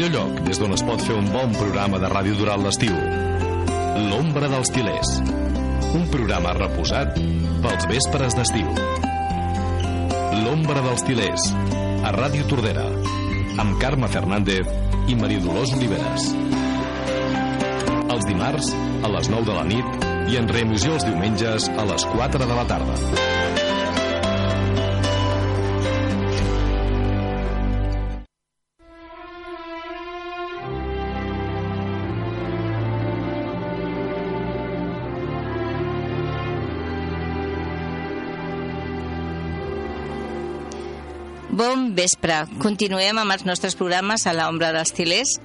Millor lloc des d'on es pot fer un bon programa de ràdio durant l'estiu. L'ombra dels tilers. Un programa reposat pels vespres d'estiu. L'ombra dels tilers. A Ràdio Tordera. Amb Carme Fernández i Maria Dolors Oliveres. Els dimarts a les 9 de la nit i en reemissió els diumenges a les 4 de la tarda. Vespre. Continuem amb els nostres programes a l'ombra dels tilers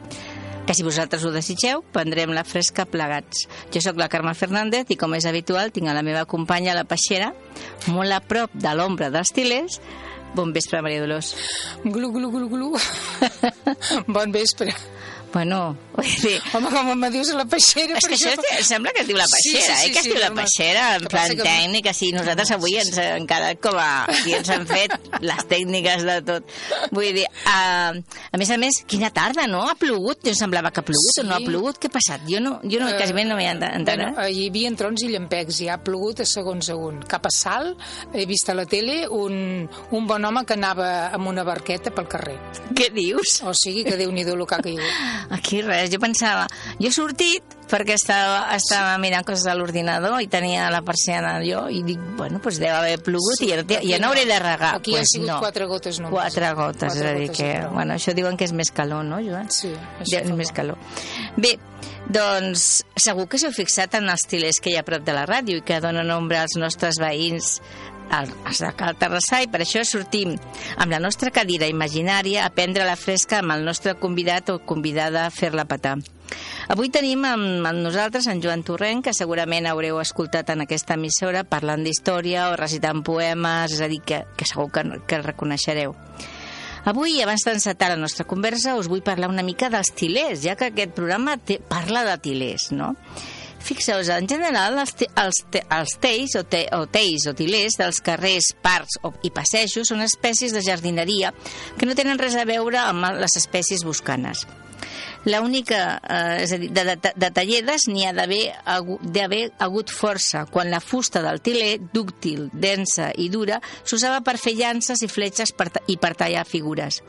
que si vosaltres ho desitgeu, prendrem la fresca plegats. Jo sóc la Carme Fernández i, com és habitual, tinc a la meva companya, la Peixera, molt a prop de l'ombra dels tilers. Bon vespre, Maria Dolors. Glu, glu, glu, glu. bon vespre. Bueno, vull dir... Home, com em dius la peixera... És que això per sembla que es diu la peixera, Sí, sí, sí, eh? Que es sí, diu la peixera, en Que plan que- tècnic, així. Nosaltres avui ens hem quedat com a... Aquí ens han fet les tècniques de tot. Vull dir, uh, a més a més, quina tarda, no? Ha plogut? Jo em semblava que ha plogut o no ha Sí. plogut? Què ha passat? Jo no, jo no, Eh, quasi no m'hi he Bueno, enterat. eh, hi havia trons i llampecs i ha plogut a segons a un. Cap a Salt he vist a la tele un, un bon home que anava amb una barqueta pel carrer. Què dius? O sigui que Déu-n'hi-do el que ha caigut. Aquí res, jo pensava... Jo he sortit perquè estava, estava mirant coses a l'ordinador i tenia la persiana allò i dic, bueno, doncs deu haver plogut i ja, ja no hauré de regar. Aquí pues han sigut no. quatre gotes només. Quatre gotes, Quatre és a dir que... prou. Bueno, això diuen que és més calor, no, Joan? Sí, això és més calor. Bé, doncs segur que s'heu fixat en els tilers que hi ha a prop de la ràdio i que donen ombra als nostres veïns als de Cal Terrassà i per això sortim amb la nostra cadira imaginària a prendre la fresca amb el nostre convidat o convidada a fer-la petar. Avui tenim amb, amb nosaltres en Joan Torrent, que segurament haureu escoltat en aquesta emissora parlant d'història o recitant poemes, és a dir, que, que segur que, que el reconeixereu. Avui, abans d'encetar la nostra conversa, us vull parlar una mica dels tilers, ja que aquest programa té, parla de tilers, no? Fixeu-vos, en general, els, te, els, te, els teis o, te, o teis o tilers dels carrers, parcs o, i passejos són espècies de jardineria que no tenen res a veure amb les espècies buscanes. La única, eh, és a dir, de, de, de talledes n'hi ha d'haver hagu- d'haver hagut força, quan la fusta del tiler, dúctil, densa i dura, s'usava per fer llances i fletxes per, i per tallar figures.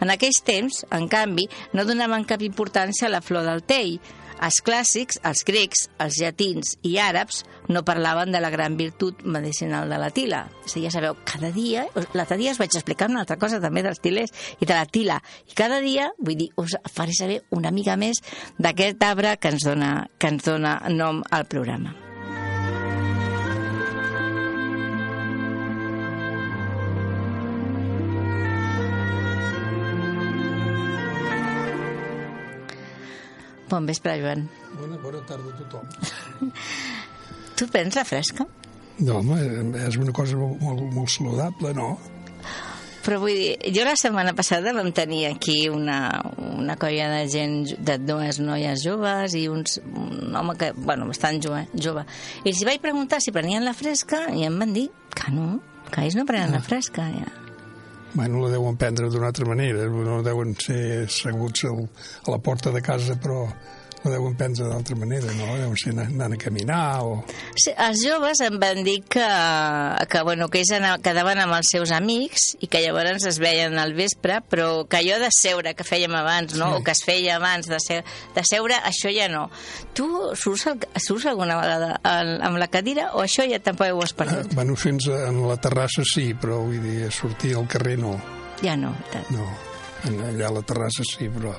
En aquells temps, en canvi, no donaven cap importància a la flor del tei. Els clàssics, els grecs, els llatins i àrabs no parlaven de la gran virtut medicinal de la tila. A dir, ja sabeu, cada dia, l'altre dia us vaig explicar una altra cosa també dels tilers i de la tila. I cada dia, vull dir, us faré saber una mica més d'aquest arbre que ens dona, que ens dona nom al programa. Bon vespre, Joan. Bona, bona tarda a tothom. Tu prens la fresca? No, home, és una cosa molt, molt, molt saludable, no? Però vull dir, jo la setmana passada vam tenir aquí una, una colla de gent, de dues noies joves i uns, un home que, bueno, bastant jove, jove. I els vaig preguntar si prenien la fresca i em van dir que no, que ells no prenen la fresca. Ja. Bueno, la deuen prendre d'una altra manera, no deuen ser asseguts al, a la porta de casa, però la deuen prendre d'altra manera, no? Deuen ser anant, a caminar o... Sí, els joves em van dir que, que, bueno, que ells ana- quedaven amb els seus amics i que llavors es veien al vespre, però que allò de seure que fèiem abans, no? Sí. o que es feia abans de, se, de seure, això ja no. Tu surts, al, surts alguna vegada al, amb la cadira o això ja tampoc ho has perdut? bueno, fins a, en la terrassa sí, però vull dir, sortir al carrer no. Ja no, tant. No, En- allà a la terrassa sí, però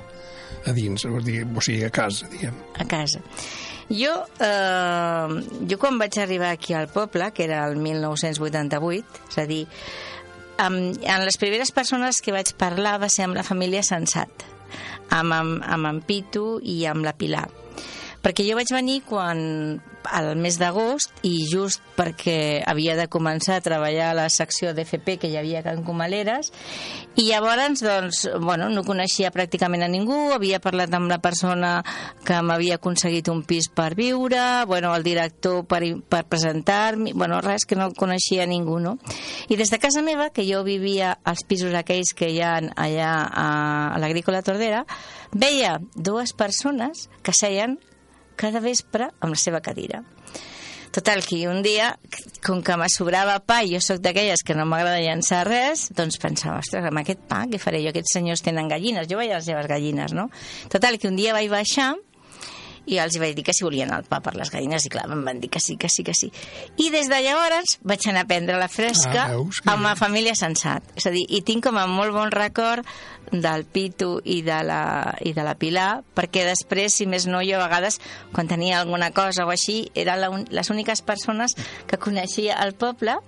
a dins, o o sigui a casa, diguem. a casa. Jo, eh, jo quan vaig arribar aquí al poble, que era el 1988, és a dir, amb, amb les primeres persones que vaig parlar va ser amb la família Sensat, amb, amb, amb en Pitu i amb la Pilar. Perquè jo vaig venir quan, al mes d'agost i just perquè havia de començar a treballar a la secció d'FP que hi havia a Can Comaleres i llavors doncs, bueno, no coneixia pràcticament a ningú, havia parlat amb la persona que m'havia aconseguit un pis per viure, bueno, el director per, per presentar-me, bueno, res, que no coneixia ningú, no? I des de casa meva, que jo vivia als pisos aquells que hi ha allà a, a l'Agrícola Tordera, veia dues persones que seien cada vespre amb la seva cadira. Total, que un dia, com que me sobrava pa i jo sóc d'aquelles que no m'agrada llançar res, doncs pensava, ostres, amb aquest pa què faré jo? Aquests senyors tenen gallines, jo veia les seves gallines, no? Total, que un dia vaig baixar i els vaig dir que si volien el pa per les gallines i clar, em van dir que sí, que sí, que sí. I des de llavors vaig anar a prendre la fresca Ah, veus amb la família Sensat. És a dir, i tinc com a molt bon record del Pitu i de la, i de la Pilar, perquè després, si més no, jo a vegades, quan tenia alguna cosa o així, eren la, les úniques persones que coneixia al poble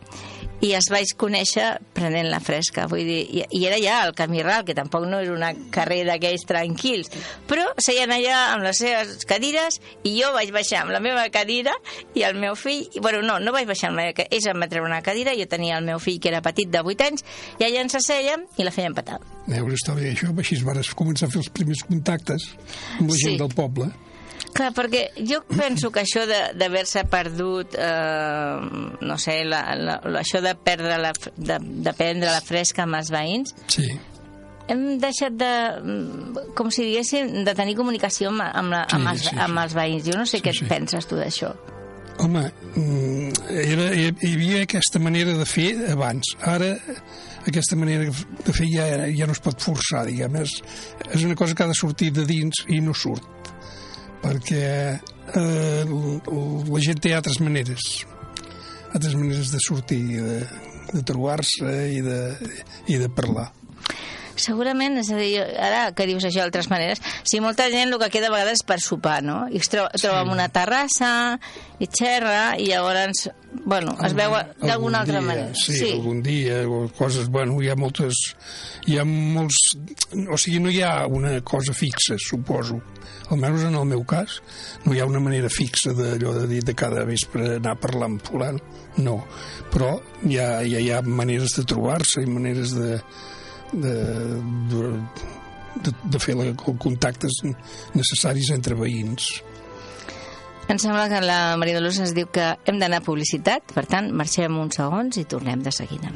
i es vaig conèixer prenent la fresca, vull dir, i, i era ja al Camí Ral, que tampoc no és una carrer d'aquells tranquils, però seien allà amb les seves cadires i jo vaig baixar amb la meva cadira i el meu fill, i, bueno, no, no vaig baixar amb la meva cadira, ells em va treure una cadira, jo tenia el meu fill que era petit de 8 anys, i allà ens assèiem i la feien petar. Veus, està bé això, així vas començar a fer els primers contactes amb la gent Sí. del poble. Clar, perquè jo penso que això d'haver-se perdut, eh, no sé, la, la, això de perdre la, de, de prendre la fresca amb els veïns, Sí. hem deixat de, mm, com si diguéssim, de tenir comunicació amb, amb, la, amb, Sí, els, sí, sí. amb els veïns. Jo no sé Sí, què sí. penses tu d'això. Home, mm, era, hi havia aquesta manera de fer abans. Ara aquesta manera de fer ja, ja no es pot forçar, diguem. És, és una cosa que ha de sortir de dins i no surt. Perquè eh, la gent té altres maneres. Altres maneres de sortir, de, de trobar-se i, de, i de parlar. Segurament, és a dir, ara que dius això d'altres maneres, si molta gent el que queda a vegades és per sopar, no? I es troba, sí. troba en una terrassa, i xerra, i llavors, bueno, es veu Algun d'alguna altra dia, manera. Sí, sí, algun dia, o coses, bueno, hi ha moltes... Hi ha molts... O sigui, no hi ha una cosa fixa, suposo. Almenys en el meu cas, no hi ha una manera fixa d'allò de dir de cada vespre anar a parlar amb no. Però hi ha, hi ha, hi ha maneres de trobar-se i maneres de, de, de, de, de fer la, els contactes necessaris entre veïns. Em sembla que la Maria Dolors ens diu que hem d'anar a publicitat, per tant, marxem uns segons i tornem de seguida.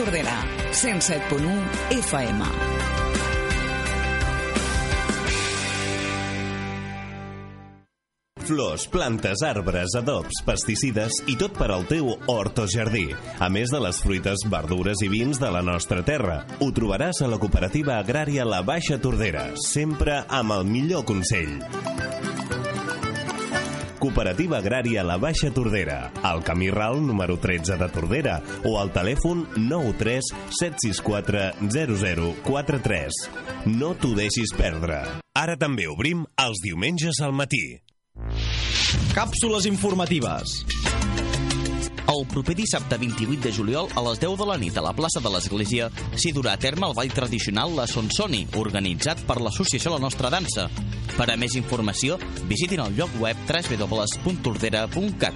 Tordera, 107.1 FM. Flors, plantes, arbres, adobs, pesticides i tot per al teu hort o jardí. A més de les fruites, verdures i vins de la nostra terra. Ho trobaràs a la cooperativa agrària La Baixa Tordera, sempre amb el millor consell. Cooperativa Agrària La Baixa Tordera, al camí Ral número 13 de Tordera o al telèfon 93 764 0043. No t'ho deixis perdre. Ara també obrim els diumenges al matí. Càpsules informatives. El proper dissabte 28 de juliol a les 10 de la nit a la plaça de l'Església s'hi durà a terme el ball tradicional La Sonsoni, organitzat per l'Associació La Nostra Dansa. Per a més informació, visitin el lloc web www.tordera.cat.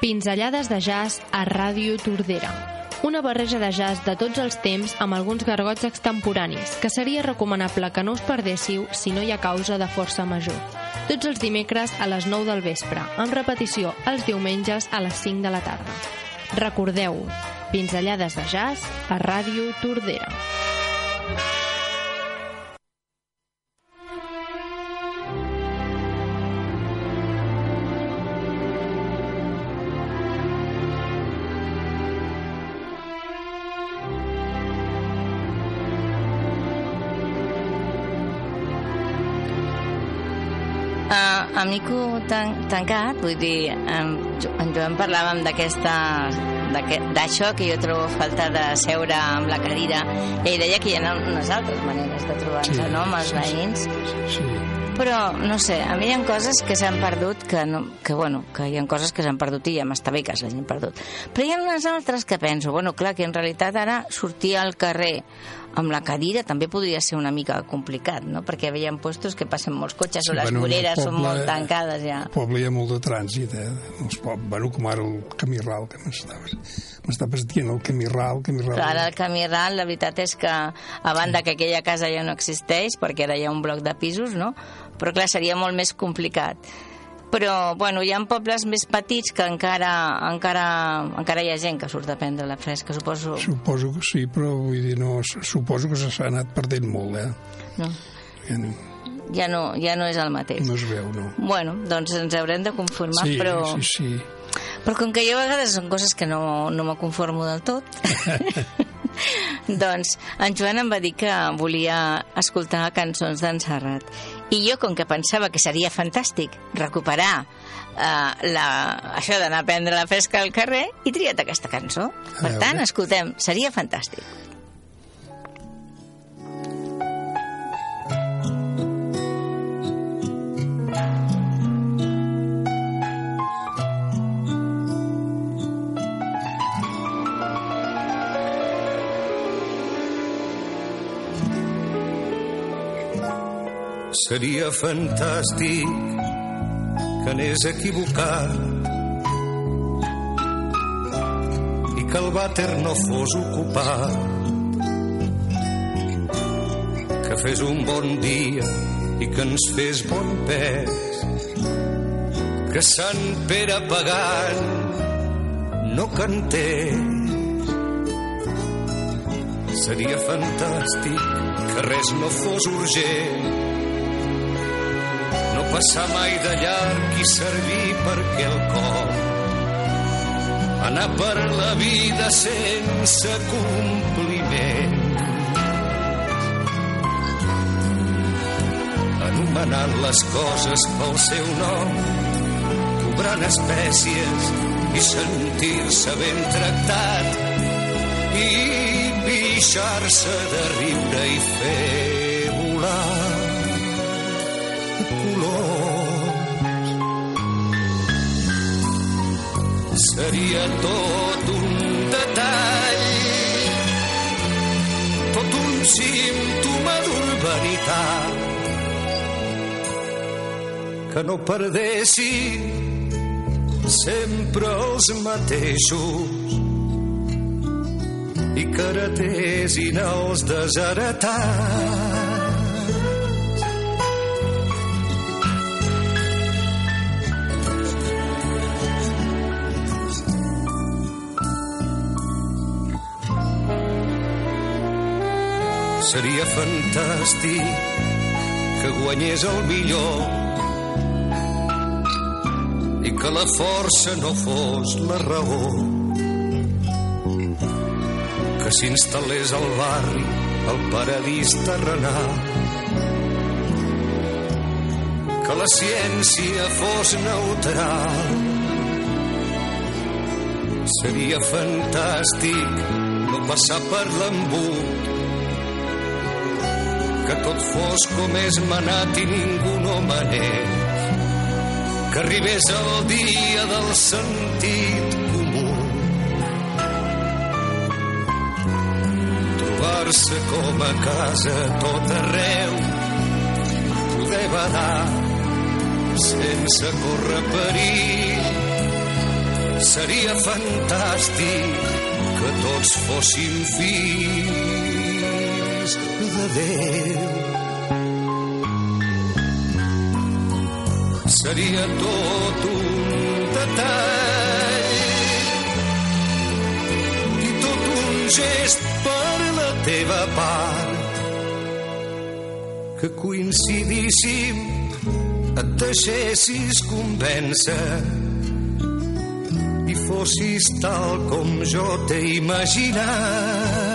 Pinzellades de jazz a Ràdio Tordera. Una barreja de jazz de tots els temps amb alguns gargots extemporanis, que seria recomanable que no us perdéssiu si no hi ha causa de força major. Tots els dimecres a les 9 del vespre, amb repetició els diumenges a les 5 de la tarda. Recordeu, pinzellades de jazz a Ràdio Tordera. Tan, tancat, vull dir, en, en Joan parlàvem d'aquesta d'aquest- d'això que jo trobo falta de seure amb la cadira. Ell deia que hi ha unes altres maneres de trobar-se, Sí, no?, amb els sí, sí. veïns. Sí. Però, no sé, a mi hi ha coses que s'han perdut que, no, que, bueno, que hi ha coses que s'han perdut i ja m'està bé que s'hagin perdut. Però hi ha unes altres que penso, bueno, clar, que en realitat ara sortir al carrer amb la cadira també podria ser una mica complicat, no? Perquè veiem puestos que passen molts cotxes Sí, o les bueno, voreres són poble- molt tancades ja. Al poble hi ha molt de trànsit, eh? Els pob... Bueno, com ara el camí ral, que m'estaves dient, el camí ral, el camí ral... Ara el camí ral, la veritat és que, a banda que aquella casa ja no existeix, perquè ara hi ha un bloc de pisos, no? Però, clar, seria molt més complicat. Però, bueno, hi ha pobles més petits que encara, encara, encara hi ha gent que surt a prendre la fresca, suposo. Suposo que sí, però vull dir, no, suposo que s'ha anat perdent molt, eh? No, Ja no, ja, no, ja no és el mateix. no es veu, no. Bueno, doncs ens haurem de conformar, Sí, però... sí, sí. Però com que jo a vegades són coses que no, no me conformo del tot, doncs en Joan em va dir que volia escoltar cançons d'en Serrat. I jo, com que pensava que seria fantàstic recuperar eh, la, això d'anar a prendre la fresca al carrer, he triat aquesta cançó. Per veure. tant, escoltem, seria fantàstic. Seria fantàstic que anés equivocat i que el vàter no fos ocupat. Que fes un bon dia i que ens fes bon pes. Que Sant Pere pagant no cantés. Seria fantàstic que res no fos urgent passar mai de llarg i servir perquè el cor anar per la vida sense compliment. Anomenant les coses pel seu nom cobrant espècies i sentir-se ben tractat i pixar-se de riure i fer volar Seria tot un detall, tot un símptoma d'urbanitat. Que no perdessi sempre els mateixos. I que heretessin els desheretats. Seria fantàstic que guanyés el millor i que la força no fos la raó. Que s'instal·lés al barri el paradís terrenal que la ciència fos neutral. Seria fantàstic no passar per l'embut que tot fos com és manat i ningú no manés que arribés el dia del sentit comú. Trobar-se com a casa tot arreu. Poder badar sense córrer perill. Seria fantàstic que tots fóssim fills Déu seria tot un detall i tot un gest per la teva part. Que coincidíssim et deixessis convèncer i fossis tal com jo t'he imaginat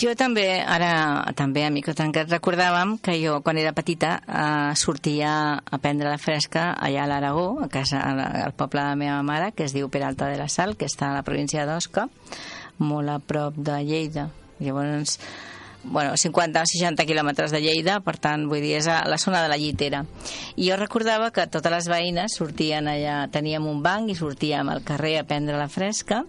Jo també, ara també a micro tancat, recordàvem que jo, quan era petita, eh, sortia a prendre la fresca allà a l'Aragó, a casa, al poble de la meva mare, que es diu Peralta de la Sal, que està a la província d'Osca, molt a prop de Lleida. Llavors, bueno, 50 o 60 quilòmetres de Lleida, per tant, vull dir, és a la zona de la Llitera. I jo recordava que totes les veïnes sortien allà, teníem un banc i sortíem al carrer a prendre la fresca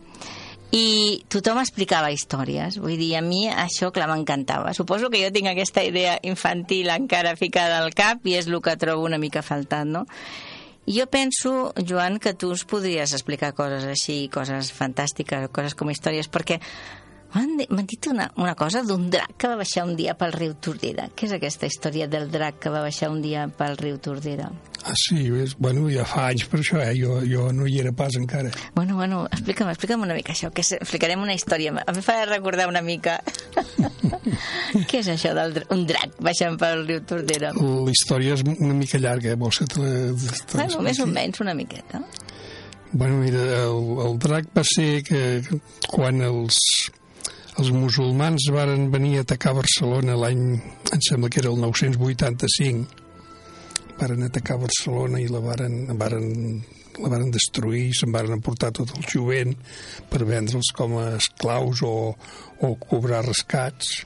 i tothom explicava històries. Vull dir, a mi això, clar, m'encantava. Suposo que jo tinc aquesta idea infantil encara ficada al cap i és el que trobo una mica faltant, no? Jo penso, Joan, que tu ens podries explicar coses així, coses fantàstiques, coses com històries, perquè m'han di- m'han dit una, una cosa d'un drac que va baixar un dia pel riu Tordera. Què és aquesta història del drac que va baixar un dia pel riu Tordera? Ah, sí, és, bueno, ja fa anys per això, eh? Jo, jo no hi era pas encara. Bueno, bueno, explica'm, explica'm una mica això, que explicarem una història. A mi fa recordar una mica. Què és això del dra- un drac baixant pel riu Tordera? La història és una mica llarga, eh? vols que te la... Bueno, més o menys una miqueta. Bueno, mira, el, el drac va ser que quan els, els musulmans varen venir a atacar Barcelona l'any, em sembla que era el 985, varen atacar Barcelona i la varen, varen, la varen destruir, se'n varen emportar tot el jovent per vendre'ls com a esclaus o, o cobrar rescats.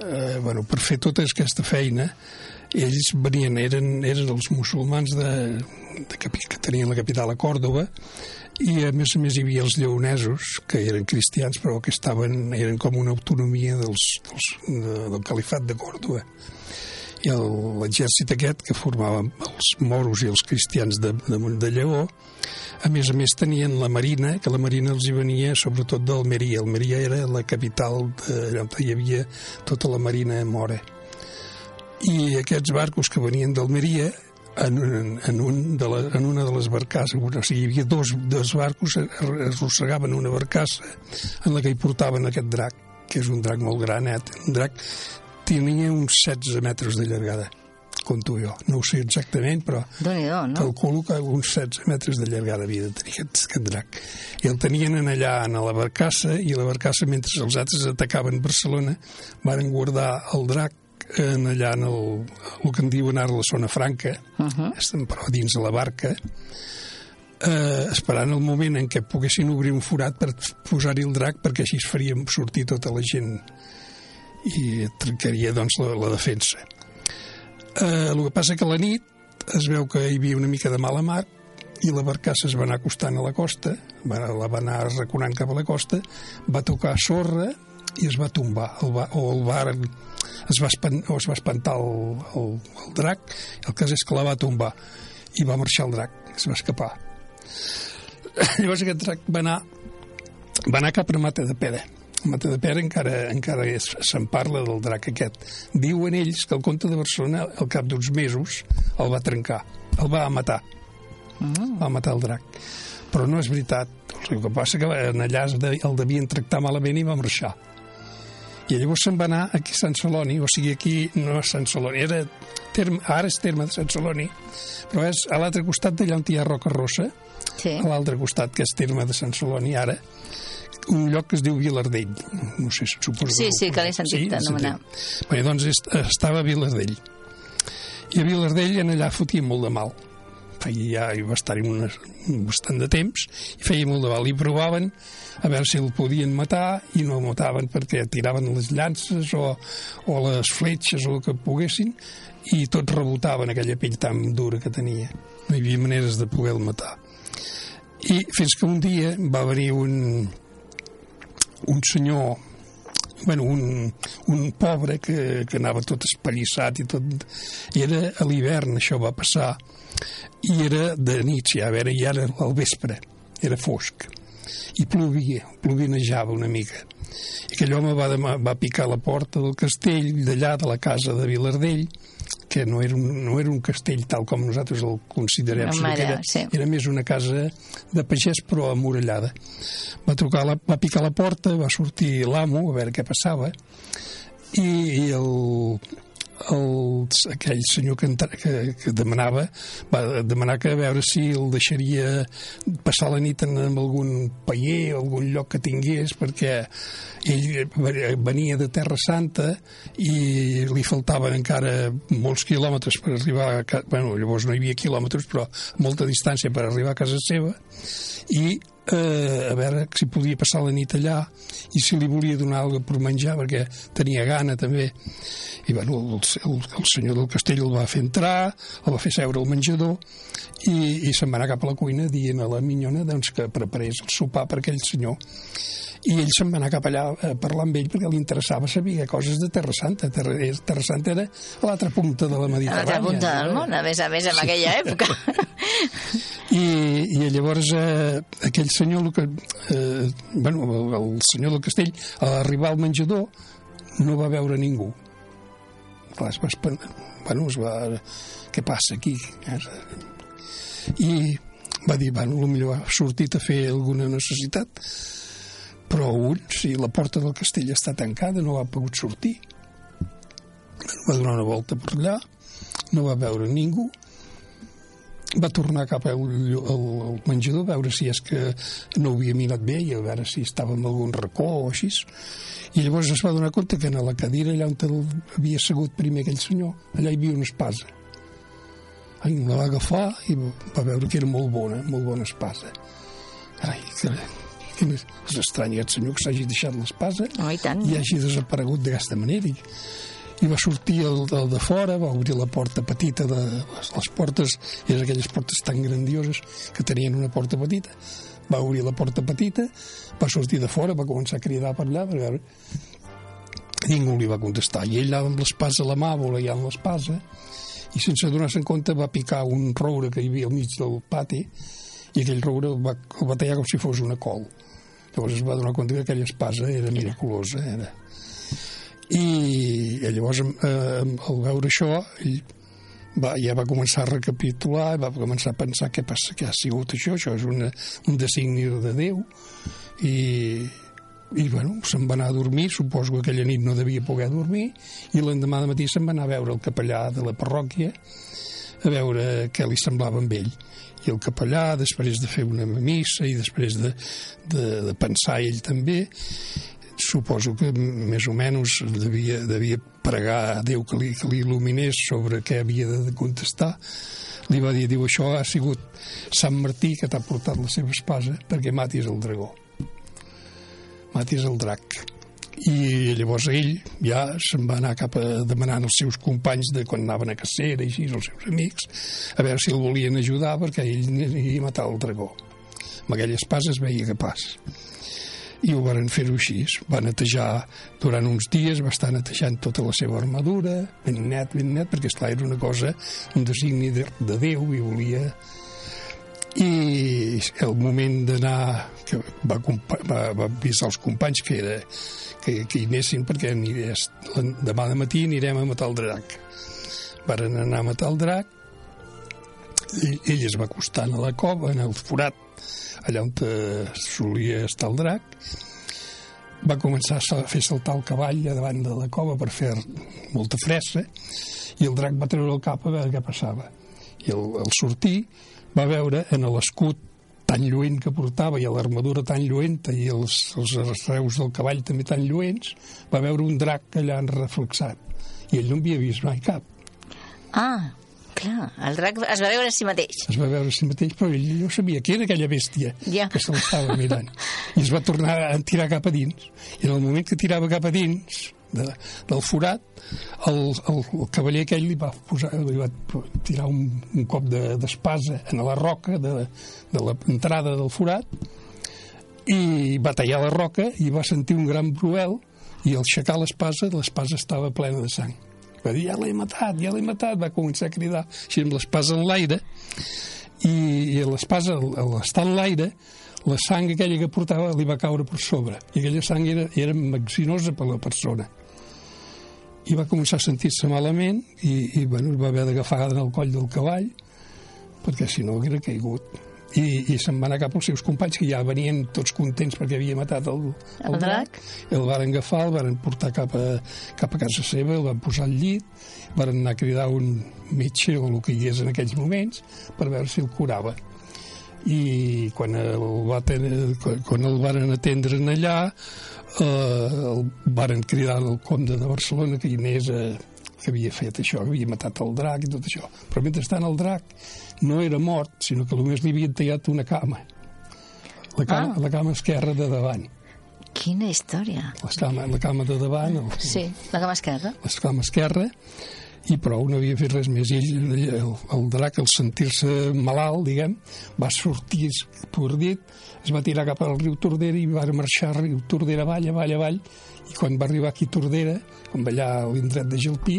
Eh, bueno, per fer tota aquesta feina, ells venien, eren, eren els musulmans de, de, que tenien la capital a Còrdoba i a més a més hi havia els lleonesos que eren cristians però que estaven, eren com una autonomia dels, dels, de, del califat de Còrdoba i l'exèrcit aquest que formava els moros i els cristians de, de, de Lleó a més a més tenien la marina que la marina els hi venia sobretot d'Almeria. Almeria era la capital de, on hi havia tota la marina mora i aquests barcos que venien d'Almeria en, en, en, un de la, en una de les barcasses, o sigui, hi havia dos, dos barcos, arrossegaven una barcassa en la que hi portaven aquest drac, que és un drac molt granet. Un drac tenia uns 16 metres de llargada, conto jo. No ho sé exactament, però no? calculo que uns 16 metres de llargada havia de tenir aquest, aquest drac. I el tenien en allà, en la barcassa, i la barcassa, mentre els altres atacaven Barcelona, van guardar el drac en allà en el, el que en diuen ara la zona franca, uh -huh. estan però dins de la barca, eh, esperant el moment en què poguessin obrir un forat per posar-hi el drac perquè així es faríem sortir tota la gent i trencaria doncs la, la defensa. Eh, el que passa que a la nit es veu que hi havia una mica de mala mar i la barcassa es va anar acostant a la costa, va, la va anar reconant cap a la costa, va tocar sorra i es va tombar, el va, o el va, es va, espan, o es va espantar el, el, el drac, el cas és que la va tombar i va marxar el drac, es va escapar. Llavors aquest drac va anar, va anar cap a Mata de Pera. A Mata de Pera encara, encara se'n parla del drac aquest. Diuen ells que el comte de Barcelona, al cap d'uns mesos, el va trencar, el va matar. Mm. Va matar el drac. Però no és veritat. El que passa que en allà el devien tractar malament i va marxar. I llavors se'n va anar aquí a Sant Celoni, o sigui, aquí no és Sant Celoni, era terme, ara és terme de Sant Celoni, però és a l'altre costat d'allà on hi ha Roca Rossa, Sí. a l'altre costat, que és terme de Sant Celoni ara, un lloc que es diu Vilardell. No sé, suposo Sí, ho sí, que l'he sentit l'he anomenar. Bé, doncs est- estava a Vilardell. I a Vilardell en allà fotia molt de mal. Feia ja, estar-hi una, bastant de temps i feia molt de mal. I provaven a veure si el podien matar i no el mataven perquè tiraven les llances o, o les fletxes o el que poguessin i tots rebotaven aquella pell tan dura que tenia. No hi havia maneres de poder-lo matar. I fins que un dia va venir un, un senyor bueno, un, un pobre que, que anava tot espallissat i tot... I era a l'hivern, això va passar, i era de nit, ja, a veure, i era al vespre, era fosc, i plovia, plovinejava una mica. I aquell home va, demà, va picar la porta del castell, d'allà, de la casa de Vilardell, que no era, un, no era un castell tal com nosaltres el considerem, sinó que era, sí. era més una casa de pagès però amurallada. Va, trucar la, va picar la porta, va sortir l'amo a veure què passava i, i el, el, aquell senyor que, entra, que, que demanava va demanar que a veure si el deixaria passar la nit en, en algun paller o algun lloc que tingués perquè ell venia de Terra Santa i li faltaven encara molts quilòmetres per arribar a, bueno, llavors no hi havia quilòmetres però molta distància per arribar a casa seva i eh, a veure si podia passar la nit allà i si li volia donar alguna per menjar perquè tenia gana també. I bueno, el, el, el senyor del castell el va fer entrar el va fer seure al menjador i, i se'n va anar cap a la cuina dient a la minyona doncs, que preparés el sopar per aquell senyor i ell se'n va anar cap allà a parlar amb ell perquè li interessava saber coses de Terra Santa. Terra, Terra Santa era a l'altra punta de la Mediterrània. A l'altra punta del món, a més a més, en sí. aquella època. I, i llavors eh, aquell senyor, que, eh, bueno, el, el senyor del castell, a arribar al menjador, no va veure ningú. Clar, es va espantar. Bueno, es va... Què passa aquí? I va dir, bueno, potser ha sortit a fer alguna necessitat però ull, si la porta del castell està tancada, no va pogut sortir. Va donar una volta per allà, no va veure ningú, va tornar cap al, al, al menjador a veure si és que no ho havia mirat bé i a veure si estava en algun racó o així. I llavors es va donar compte que a la cadira allà on havia segut primer aquell senyor allà hi havia una espasa. Ai, la va agafar i va veure que era molt bona molt bona espasa. Ai, que, és, estrany aquest senyor que s'hagi deixat l'espasa oh, i, tant. i hagi desaparegut d'aquesta manera. I, i va sortir el, el de fora, va obrir la porta petita de les, les portes, és aquelles portes tan grandioses que tenien una porta petita. Va obrir la porta petita va sortir de fora, va començar a cridar per allà per veure ningú li va contestar. I ell amb l'espasa a la mà voleiant l'espasa i sense donar-se en compte va picar un roure que hi havia al mig del pati i aquell roure el va, el va tallar com si fos una col Llavors es va donar compte que aquella espasa era miraculosa. Era. I, i llavors, eh, al veure això, ell va, ja va començar a recapitular, va començar a pensar què passa, què ha sigut això, això és una, un designi de Déu, i, i bueno, se'n va anar a dormir, suposo que aquella nit no devia poder dormir, i l'endemà de matí se'n va anar a veure el capellà de la parròquia, a veure què li semblava amb ell i el capellà, després de fer una missa i després de, de, de pensar ell també, suposo que més o menys devia, devia pregar a Déu que li, que li il·luminés sobre què havia de contestar. Li va dir, diu, això ha sigut Sant Martí que t'ha portat la seva espasa perquè matis el dragó. Matis el drac i llavors ell ja se'n va anar cap a demanant als seus companys de quan anaven a cacera i així, els seus amics, a veure si el volien ajudar perquè ell aniria a matar el dragó. Amb aquella espasa es veia capaç. I ho van fer-ho així. Va netejar durant uns dies, va estar netejant tota la seva armadura, ben net, ben net, perquè, esclar, era una cosa, un designi de, de Déu i volia i el moment d'anar que va, va, va avisar els companys que era que, que hi anessin perquè anirés, demà de matí anirem a matar el drac varen anar a matar el drac ell, ell es va acostant a la cova en el forat allà on eh, solia estar el drac. Va començar a fer saltar el cavall a davant de la cova per fer molta fressa i el drac va treure el cap a veure què passava. I el, el sortir va veure en l'escut tan lluent que portava i a l'armadura tan lluenta i els, els arreus del cavall també tan lluents, va veure un drac allà reflexat. I ell no havia vist mai cap. Ah, clar, el drac es va veure a si mateix. Es va veure a si mateix, però ell no sabia que era aquella bèstia ja. que se l'estava mirant. I es va tornar a tirar cap a dins. I en el moment que tirava cap a dins, de, del forat, el, el, el cavaller aquell li va, posar, li va tirar un, un cop d'espasa de, en la roca de, de l'entrada del forat i va tallar la roca i va sentir un gran bruel i al aixecar l'espasa, l'espasa estava plena de sang. Va dir, ja l'he matat, ja l'he matat, va començar a cridar així amb l'espasa en l'aire i, i l'espasa, al estar en l'aire, la sang aquella que portava li va caure per sobre i aquella sang era, era maxinosa per la persona i va començar a sentir-se malament i, i bueno, va haver d'agafar el coll del cavall perquè si no haguera caigut. I, i se'n va anar cap als seus companys que ja venien tots contents perquè havia matat el, El drac. el varen agafar, el varen portar cap a, cap a casa seva, el van posar al llit varen anar a cridar un metge o el que hi és en aquells moments per veure si el curava i quan el, va tenir, quan el varen atendre en allà eh, el varen cridar al comte de Barcelona que anés a, que havia fet això, que havia matat el drac i tot això. Però mentrestant el drac no era mort, sinó que només li havien tallat una cama. La cama, ah. la cama esquerra de davant. Quina història. La cama, la cama de davant, el, Sí, la cama esquerra. la cama esquerra, i prou, no havia fet res més. Ell, el, el drac, al sentir-se malalt, diguem, va sortir pordit, es va tirar cap al riu Tordera i va marxar riu Tordera avall, avall, avall, i quan va arribar aquí a Tordera, com allà l'indret de Gelpí,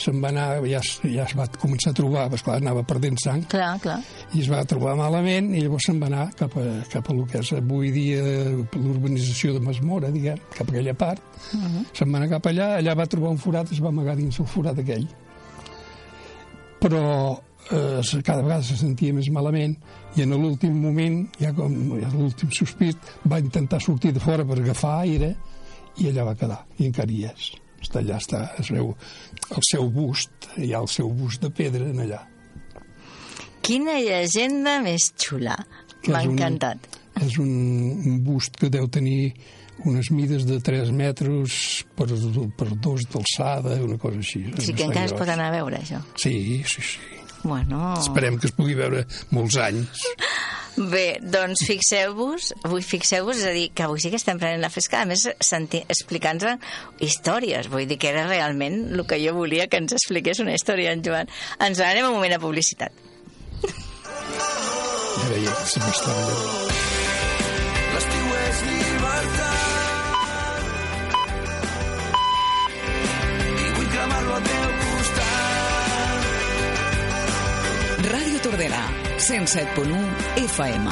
se'n va anar, ja, ja es va començar a trobar, perquè clar, anava perdent sang, Clar, clar. i es va trobar malament i llavors se'n va anar cap a, cap a el que és avui dia l'urbanització de Masmora, diguem, cap a aquella part. Uh -huh. Se'n va anar cap allà, allà va trobar un forat, es va amagar dins el forat aquell. Però eh, cada vegada se sentia més malament i en l'últim moment, ja com ja l'últim sospit, va intentar sortir de fora per agafar aire i allà va quedar, i encara hi és. Està allà, està, es veu el seu bust, hi ha el seu bust de pedra en allà. Quina llegenda més xula. M'ha encantat. És un, un bust que deu tenir unes mides de 3 metres per, per 2 d'alçada, una cosa així. Sigui que encara es pot anar a veure, això. Sí, sí, sí. Bueno... Esperem que es pugui veure molts anys. Bé, doncs fixeu-vos, avui fixeu-vos, és a dir, que avui sí que estem prenent la fresca, a més explicant-nos històries, vull dir que era realment el que jo volia que ens expliqués una història, en Joan. Ens n'anem a un moment de publicitat. Ja veia que se m'estava allò. L'estiu és llibertat Tordera, 107.1 FM.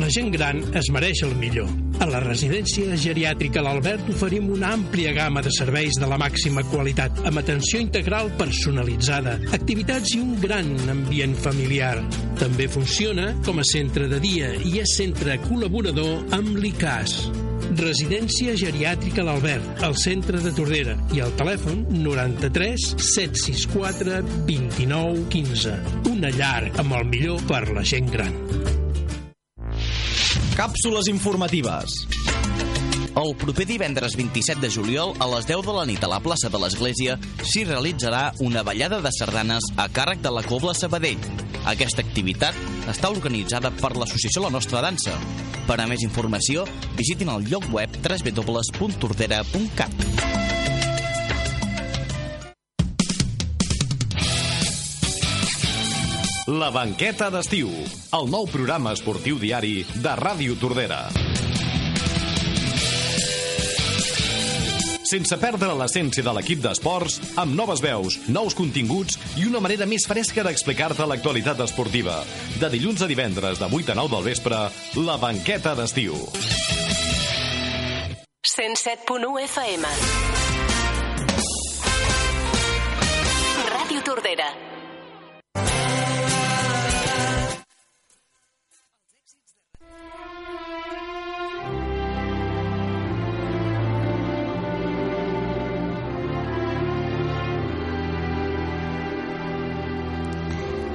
La gent gran es mereix el millor. A la residència geriàtrica L'Albert oferim una àmplia gamma de serveis de la màxima qualitat, amb atenció integral personalitzada, activitats i un gran ambient familiar. També funciona com a centre de dia i és centre col·laborador amb l'ICAS. Residència geriàtrica L'Albert, al centre de Tordera i al telèfon 93 764 29 15. Una llar amb el millor per la gent gran. Càpsules informatives. El proper divendres 27 de juliol a les 10 de la nit a la plaça de l'Església s'hi realitzarà una ballada de sardanes a càrrec de la Cobla Sabadell. Aquesta activitat està organitzada per l'associació La Nostra Dansa. Per a més informació, visitin el lloc web www.tordera.cat. La banqueta d'estiu, el nou programa esportiu diari de Ràdio Tordera. Sense perdre l'essència de l'equip d'esports, amb noves veus, nous continguts i una manera més fresca d'explicar-te l'actualitat esportiva. De dilluns a divendres, de 8 a 9 del vespre, la banqueta d'estiu. 107.1 FM. Ràdio Tordera.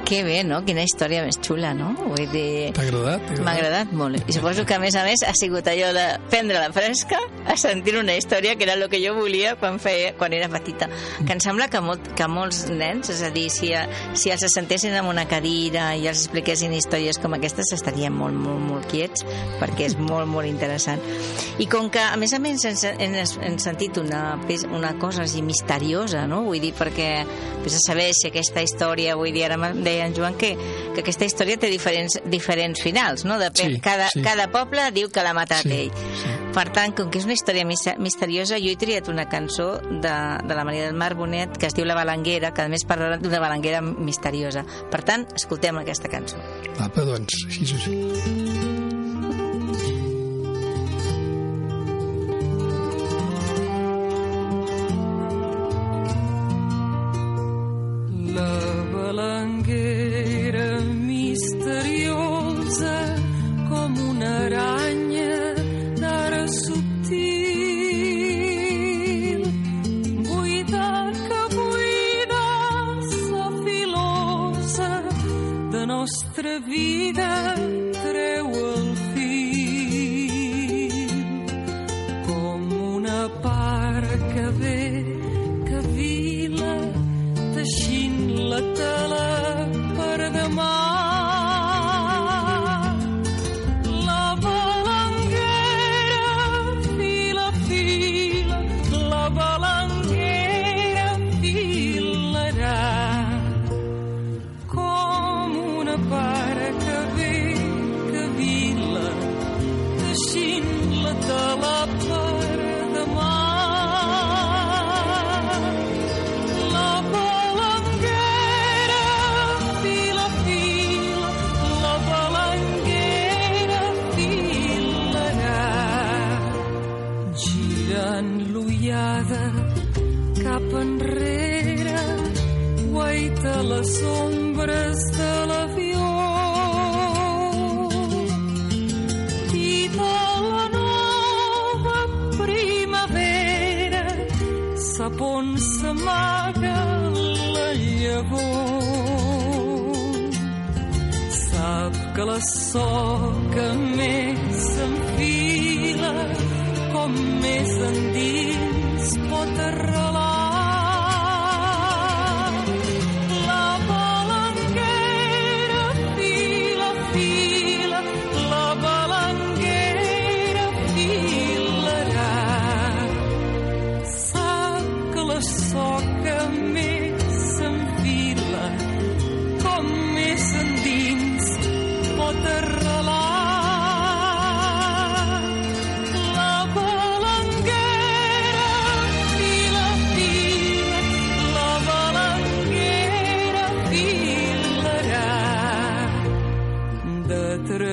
Que bé, no? Quina història més xula, no? Vull dir... T'ha agradat? M'ha agradat molt. I suposo que, a més a més, ha sigut allò de prendre la fresca a sentir una història que era el que jo volia quan, feia, quan era petita. Que em sembla que, molt, que molts nens, és a dir, si, si els sentessin en una cadira i els expliquessin històries com aquestes, estarien molt, molt, molt quiets, perquè és molt, molt interessant. I com que, a més a més, hem, hem, sentit una, una cosa així misteriosa, no? Vull dir, perquè vés a saber si aquesta història, vull dir, ara em deia en Joan que, que aquesta història té diferents, diferents finals, no? Depèn, Sí, cada, sí. cada poble diu que l'ha matat Sí, ell. Per tant, com que és una història mis- misteriosa, jo he triat una cançó de, de la Maria del Mar Bonet que es diu La Balanguera, que a més parla d'una balanguera misteriosa. Per tant, escoltem aquesta cançó. Apa, doncs, així és així. Vida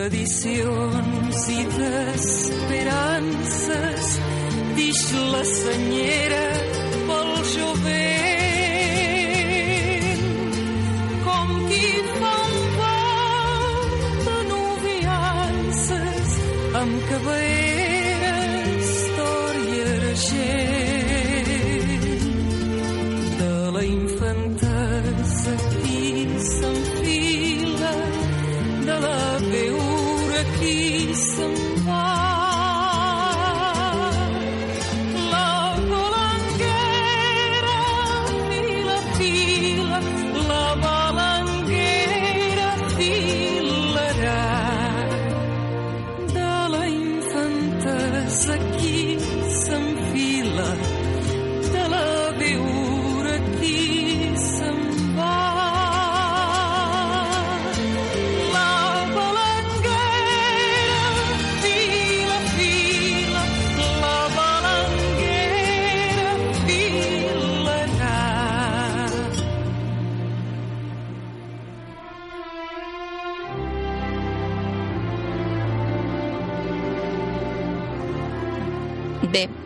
tradicions i d'esperances. Dix la senyera pel jovent. Com qui fa un ball de noviances amb cabera,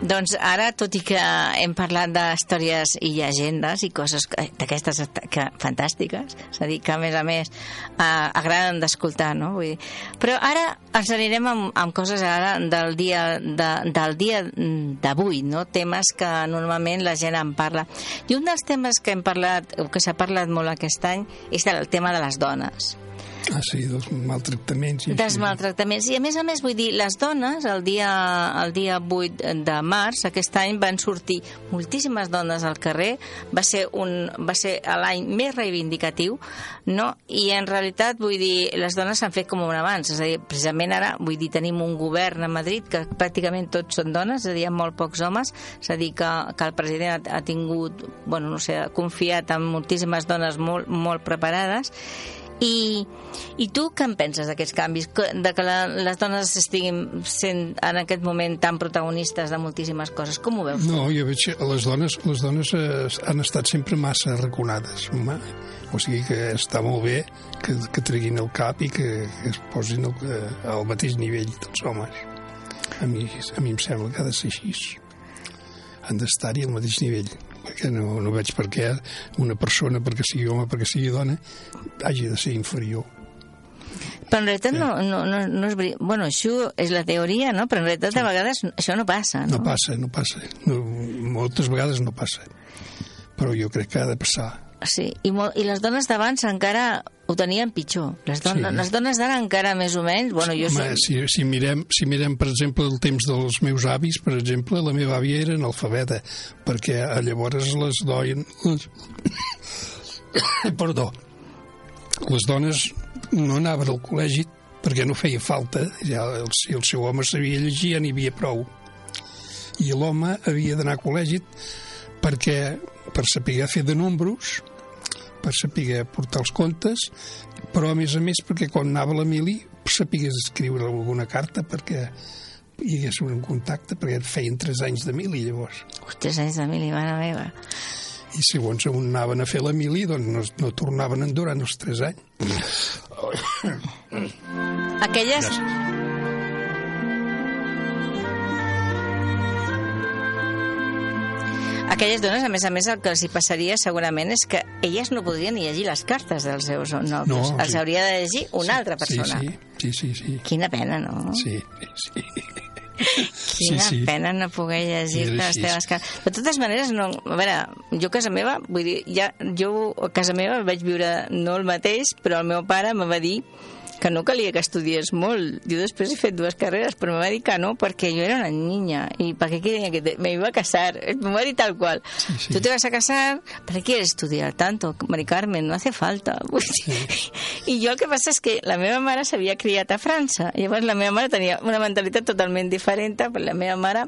doncs ara, tot i que hem parlat d'històries i llegendes i coses que- d'aquestes est- que, fantàstiques, és a dir, que a més a més eh, agraden d'escoltar, no? Vull dir, però ara ens anirem amb, amb coses ara del dia de, del dia d'avui, no? Temes que normalment la gent en parla. I un dels temes que hem parlat, o que s'ha parlat molt aquest any, és el tema de les dones. Ah, sí, dels maltractaments. I dels així. maltractaments. I a més a més, vull dir, les dones, el dia, el dia 8 de març, aquest any van sortir moltíssimes dones al carrer, va ser, un, va ser l'any més reivindicatiu, no? i en realitat, vull dir, les dones s'han fet com un abans, és a dir, precisament ara, vull dir, tenim un govern a Madrid que pràcticament tots són dones, és a dir, hi ha molt pocs homes, és a dir, que, que el president ha, ha tingut, bueno, no sé, ha confiat en moltíssimes dones molt, molt preparades, i, I tu què en penses d'aquests canvis? De que la, les dones estiguin sent en aquest moment tan protagonistes de moltíssimes coses. Com ho veus? No, jo veig que les dones, les dones eh, han estat sempre massa arraconades. O sigui que està molt bé que, que treguin el cap i que, que es posin al, al mateix nivell dels homes. A mi, a mi em sembla que ha de ser així. Han d'estar-hi al mateix nivell perquè no, no veig per què una persona, perquè sigui home, perquè sigui dona, hagi de ser inferior. Però en realitat no, no, no, no és veritat. Bueno, això és la teoria, no? Però en realitat a vegades això no passa, no? No passa, no passa. No, moltes vegades no passa. Però jo crec que ha de passar. Sí, i, molt, i les dones d'abans encara ho tenien pitjor. Les, don Sí. les dones d'ara encara més o menys... Bueno, jo Home, sé... si, si, mirem, si mirem, per exemple, el temps dels meus avis, per exemple, la meva àvia era analfabeta, perquè a llavors les doien... Les... Perdó. Les dones no anaven al col·legi perquè no feia falta. Ja el, si el seu home sabia llegir ja n'hi havia prou. I l'home havia d'anar a col·legi perquè per saber fer de números, per saber portar els comptes, però a més a més perquè quan anava a la mili sapigués escriure alguna carta perquè hi hagués un contacte, perquè feien tres anys de mili llavors. Ui, tres anys de mili, mare meva. I segons on anaven a fer la mili, doncs no, no tornaven en durant els tres anys. Aquelles... Aquelles dones, a més a més, el que els hi passaria segurament és que elles no podrien ni llegir les cartes dels seus nobles. No, els sí. hauria de llegir una altra persona. Sí, sí, sí, sí. Quina pena, no? Sí, sí. Quina sí, sí. pena no poder llegir Era les teves cartes. De totes maneres, no, a veure, jo a casa meva, vull dir, ja, jo a casa meva vaig viure no el mateix, però el meu pare me va dir que no calia que estudiés molt. Jo després he fet dues carreres, però me va dir que no, perquè jo era una niña. ¿Y para qué quería que te... me iba a casar? Me va dir tal cual. sí. Tú te vas a casar, ¿para qué quieres estudiar tanto? Mari Carmen, no hace falta. Dir, I jo el que passa és que la meva mare s'havia criat a França. Llavors la meva mare tenia una mentalitat totalment diferent, però la meva mare,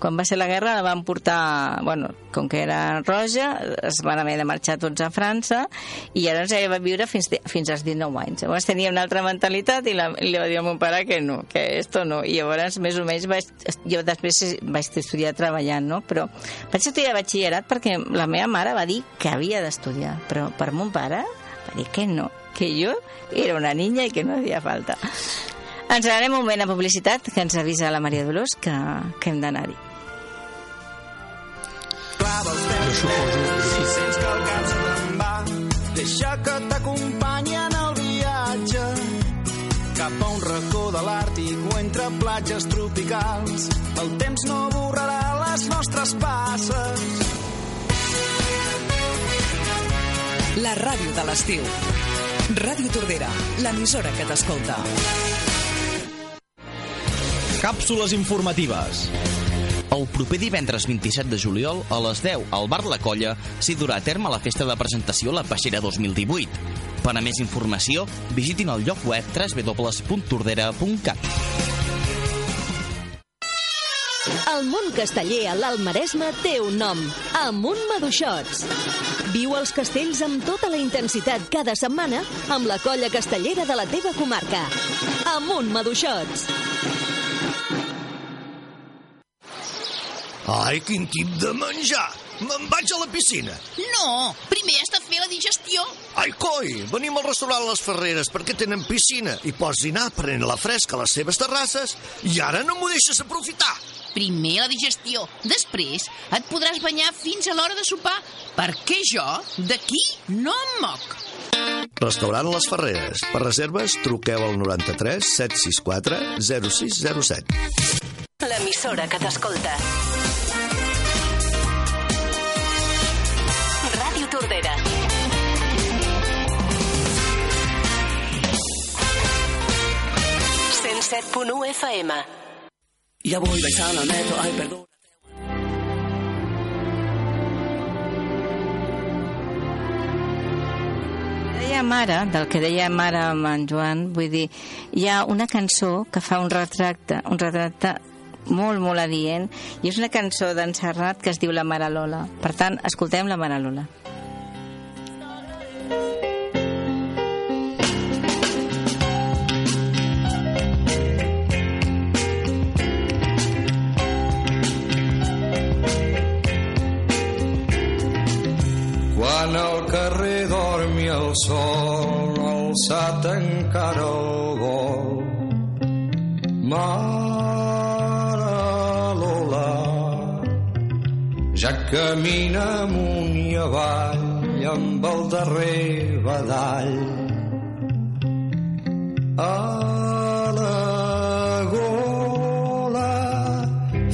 quan va ser la guerra, la van portar, bueno, com que era roja, es van haver de marxar tots a França, i llavors ella va viure fins, fins als 19 anys. Llavors tenia una altra mentalitat i, la, i li va dir al meu pare que no, que esto no. I llavors, més o menys, vaig, jo després vaig estudiar treballant, no? Però vaig estudiar batxillerat perquè la meva mare va dir que havia d'estudiar, però per mon pare va dir que no, que jo era una niña i que no havia falta. Ens anem un moment a publicitat que ens avisa la Maria Dolors que, que hem d'anar-hi. Jo suposo... Sents que el cap se te'n va, deixa que t'acompanyi en el viatge cap a un racó de l'Àrtic o entre platges tropicals. El temps no borrarà les nostres passes. La ràdio de l'estiu. Ràdio Tordera, l'emissora que t'escolta. Càpsules informatives. El proper divendres 27 de juliol, a les 10, al Bar La Colla, s'hi durà a terme la festa de presentació La Peixera 2018. Per a més informació, visitin el lloc web www.tordera.cat. El món casteller a l'Alt Maresme té un nom, Amunt Maduixots. Viu els castells amb tota la intensitat cada setmana amb la colla castellera de la teva comarca. Amunt Maduixots. Ai, quin tip de menjar! Me'n vaig a la piscina. No, primer has de fer la digestió. Ai, coi, venim al restaurant Les Ferreres perquè tenen piscina i pots dinar prenent la fresca a les seves terrasses i ara no m'ho deixes aprofitar. Primer la digestió, després et podràs banyar fins a l'hora de sopar, perquè jo d'aquí no em moc. Restaurant Les Ferreres. Per reserves, truqueu al 93 764 0607. L'emissora que t'escolta. Tordera. .107.1 FM. Ya voy besando al metro, ay, perdón. deia mare, del que deia mare amb en Joan, vull dir, hi ha una cançó que fa un retracte, un retracte molt, molt adient, i és una cançó d'en Serrat que es diu La Mare Lola. Per tant, escoltem La Mare Lola. Vol. Mare Lola, ja camina amunt i avall amb el darrer badall. A la gola,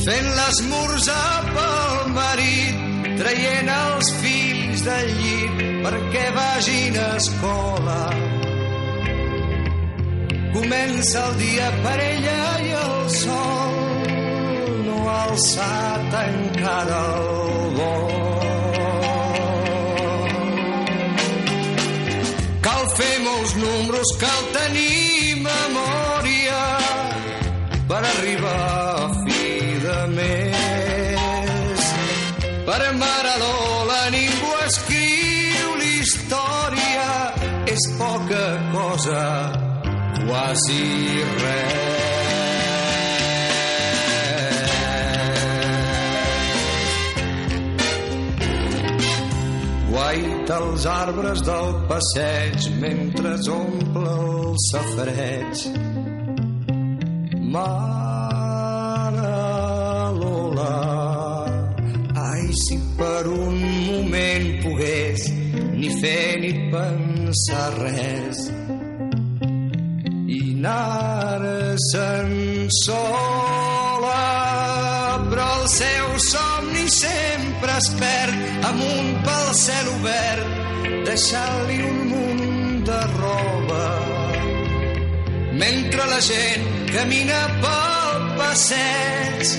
fent l'esmorzar pel marit, traient els fills del llit perquè vagin a escola. Comença el dia per ella i el sol no ha alçat encara el vol. Cal fer molts números, cal tenir memòria per arribar a fi de mes. Per mare Lola ningú escriu l'història, és poca cosa, quasi res. Guaita els arbres del passeig mentre omple el safareig. Mare Lola, ai, si per un moment pogués ni fer ni pensar res anar-se'n sola però el seu somni sempre es perd amunt pel cel obert deixant-li un munt de roba mentre la gent camina pel passeig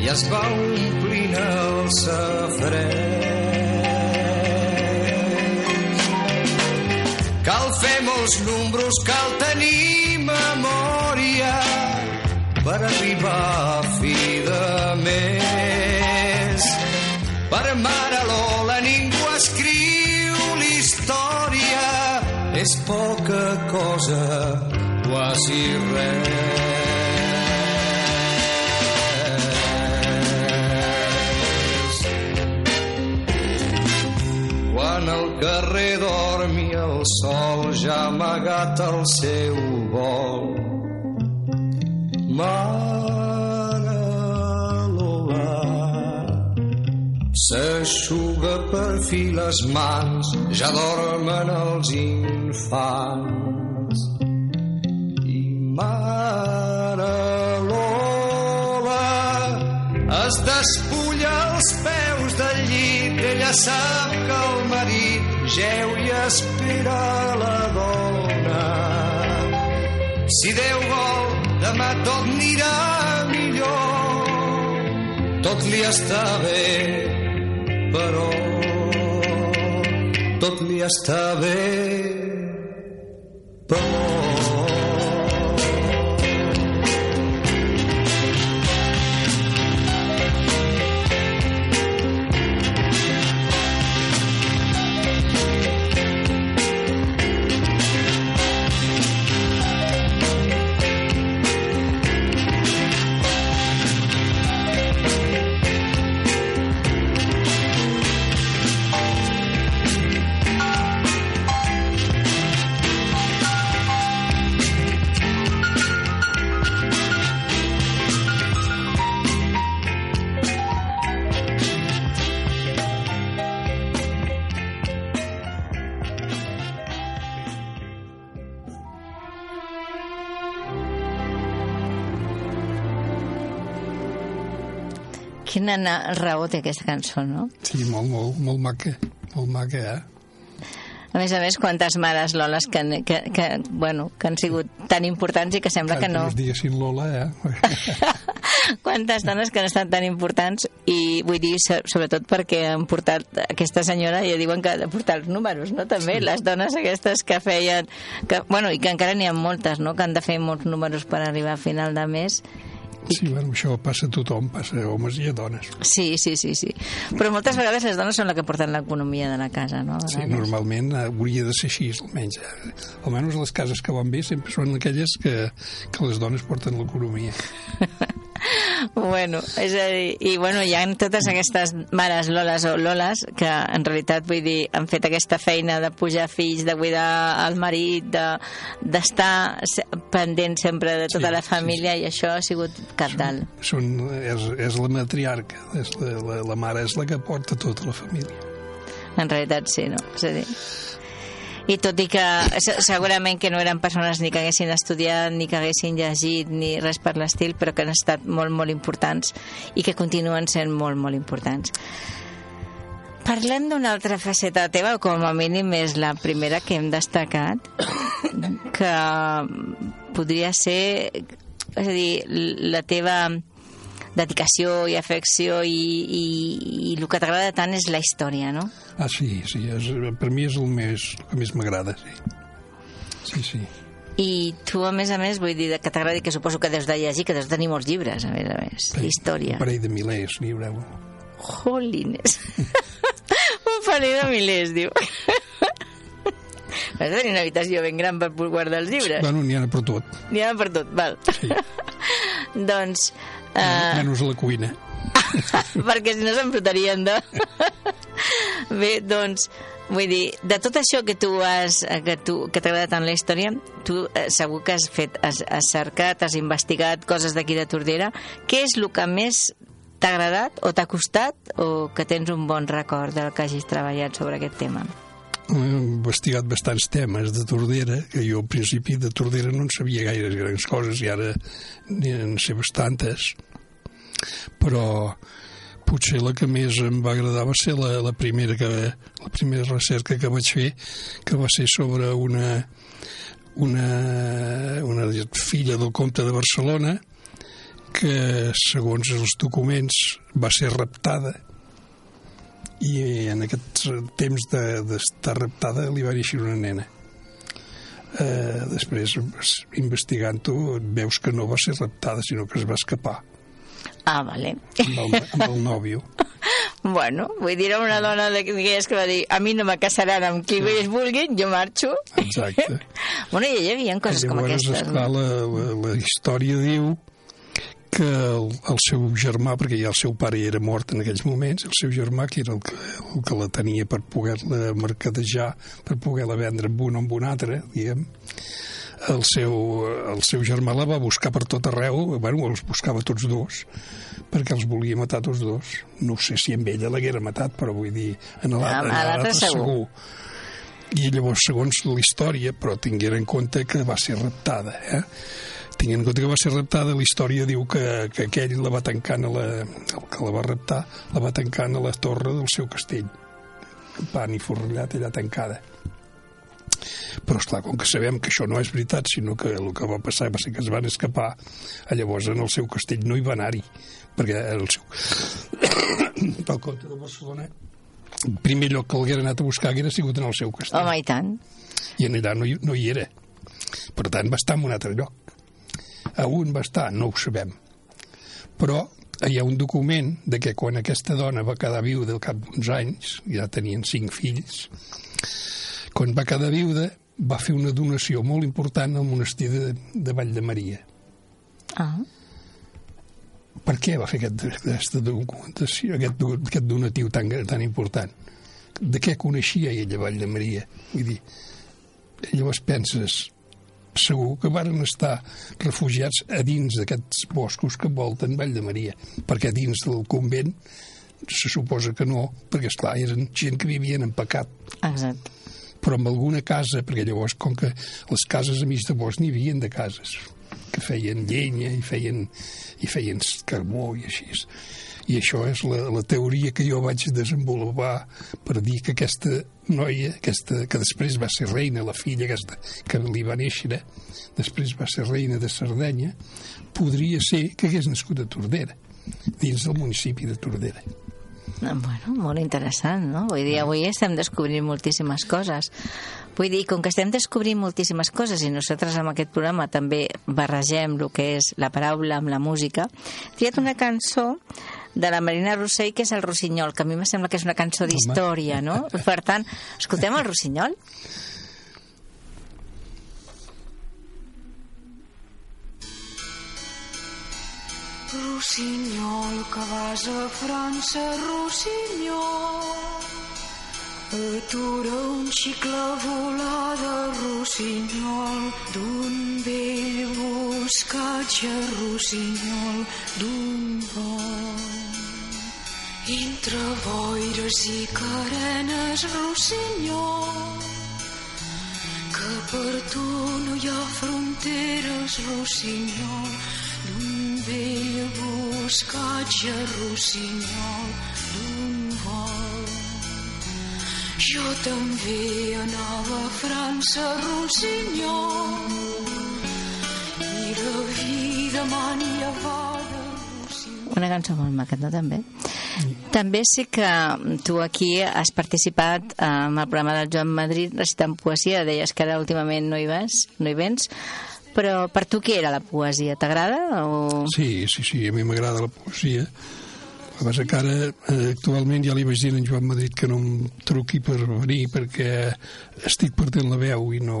i es va omplint el safareig. Cal fer molts números, cal tenir per arribar a fi de mes. Per mare Lola ningú escriu l'història, és poca cosa, quasi res. Quan el carrer dorm i el sol ja amagat el seu vol. Mare Lola s'aixuga per fi les mans, ja dormen els infants. I mare Lola es despulla els peus del llit, ella sap que el marit geu i espera la dona. Si Déu vol, demà tot anirà millor. Tot li està bé, però tot li està bé, però... Quina na- raó té aquesta cançó, no? Sí, molt, molt, molt maca, molt maca, eh? A més a més, quantes mares Loles que, que, que, bueno, que han sigut tan importants i que sembla que no... Tantes diguessin Lola, eh? Quantes dones que han estat tan importants i vull dir, so- sobretot perquè han portat aquesta senyora, ja diuen que ha de portar els números, no? També, les dones aquestes que feien... Que, bueno, i que encara n'hi ha moltes, no?, que han de fer molts números per arribar a final de mes Sí, bueno, això passa a tothom, passa a homes i a dones. Sí, sí, sí, sí. Però moltes vegades les dones són les que porten l'economia de la casa, no? Sí, normalment eh, hauria de ser així, almenys. eh. Almenys les cases que van bé sempre són aquelles que, que les dones porten l'economia. Bueno, és a dir, i bueno, hi ha totes aquestes mares Loles o Loles que en realitat, vull dir, han fet aquesta feina de pujar fills, de cuidar el marit, de- d'estar de, pendent sempre de tota Sí, la família i això ha sigut cabdal. Són, és, és la matriarca, és la, la, la mare és la que porta tota la família. En realitat sí, no? És a dir, i tot i que se- segurament que no eren persones ni que haguessin estudiat, ni que haguessin llegit, ni res per l'estil, però que han estat molt, molt importants i que continuen sent molt, molt importants. Parlem d'una altra faceta teva, o com a mínim és la primera que hem destacat, que podria ser, és a dir, la teva dedicació i afecció i, i, i el que t'agrada tant és la història, no? Ah, sí, sí, és, per mi és el, més, el que més m'agrada, sí. Sí, sí. I tu, a més a més, vull dir que t'agradi, que suposo que deus de llegir, que deus tenir molts llibres, a més a més, d'història. Un parell de milers, n'hi haureu. Jolines. un parell de milers, diu. Has de tenir una habitació ben gran per guardar els llibres. Bueno, n'hi ha per tot. N'hi ha per tot, val. Sí. doncs... Uh... Menys la cuina. perquè si no s'embrutarien de... Bé, doncs, vull dir, de tot això que tu has, que tu, que t'agrada tant la història, tu eh, segur que has fet, has, has cercat, has investigat coses d'aquí de Tordera. Què és el que més t'ha agradat o t'ha costat o que tens un bon record del que hagis treballat sobre aquest tema? Investigat bastants temes de Tordera, que jo al principi de Tordera no en sabia gaires grans coses i ara en sé bastantes, però potser la que més em va agradar va ser la, la primera que la primera recerca que vaig fer que va ser sobre una una, una filla del comte de Barcelona que segons els documents va ser raptada i en aquest temps d'estar de, raptada li va néixer una nena eh, després investigant-ho veus que no va ser raptada sinó que es va escapar Ah, vale. Amb el, amb el nòvio. Bueno, vull dir, una dona d'aquelles que va dir a mi no me casaran amb qui sí. ells vulguin, jo marxo. Exacte. bueno, i hi havia coses I com aquestes. Esclar, la, la, la història diu que el, el seu germà, perquè ja el seu pare era mort en aquells moments, el seu germà, que era el que, el que la tenia per poder-la mercadejar, per poder-la vendre amb un o amb un altre, diguem, el seu, el seu germà la va buscar per tot arreu, bueno, els buscava tots dos, perquè els volia matar tots dos. No sé si amb ella l'haguera matat, però vull dir, en l'altre segur. segur. I llavors, segons la història, però tinguera en compte que va ser raptada, eh? Tinguent en compte que va ser raptada, la història diu que, que aquell la va tancant a la, el que la va raptar, la va tancant a la torre del seu castell. Pan i forrellat allà tancada però esclar, com que sabem que això no és veritat, sinó que el que va passar va ser que es van escapar, llavors en el seu castell no hi va anar-hi, perquè el seu... pel comte de Barcelona el primer lloc que l'haguera anat a buscar haguera sigut en el seu castell. Home, i tant. I en allà no hi, no hi era. Per tant, va estar en un altre lloc. A on va estar? No ho sabem. Però hi ha un document de que quan aquesta dona va quedar viu del cap d'uns anys, ja tenien cinc fills, quan va quedar viuda, va fer una donació molt important al monestir de, de Vall de Maria. Ah. Per què va fer aquest, aquesta documentació, aquest, aquest donatiu tan, tan important? De què coneixia ella Vall de Maria? Vull dir, llavors penses, segur que varen estar refugiats a dins d'aquests boscos que volten Vall de Maria, perquè dins del convent se suposa que no, perquè, esclar, eren gent que vivien en pecat. Exacte però amb alguna casa, perquè llavors, com que les cases a mig de bosc n'hi havien de cases, que feien llenya i feien, i feien carbó i així. I això és la, la teoria que jo vaig desenvolupar per dir que aquesta noia, aquesta, que després va ser reina, la filla aquesta que li va néixer, després va ser reina de Sardenya, podria ser que hagués nascut a Tordera, dins del municipi de Tordera. Bueno, molt interessant, no? Vull dir, avui estem descobrint moltíssimes coses. Vull dir, com que estem descobrint moltíssimes coses i nosaltres amb aquest programa també barregem el que és la paraula amb la música, he triat una cançó de la Marina Rossell, que és el Rossinyol, que a mi em sembla que és una cançó d'història, no? Per tant, escoltem el Rossinyol? Rossinyol, que vas a França, Rossinyol. Atura un xicle volada, Rossinyol, d'un vell boscatge, Rossinyol, d'un bon. Entre boires i carenes, Rossinyol, que per tu no hi ha fronteres, Rossinyol, d'un vell boscatge rossinyol d'un vol. Jo anava a França, Rossinyol, i la vida m'han llevada. Una cançó molt maca, no, també? També sé que tu aquí has participat eh, en el programa del Joan Madrid recitant poesia, deies que ara últimament no hi vas, no hi vens, però per tu què era la poesia? T'agrada? O... Sí, sí, sí, a mi m'agrada la poesia. El que passa que ara, eh, actualment, ja li vaig dir a en Joan Madrid que no em truqui per venir perquè estic perdent la veu i no,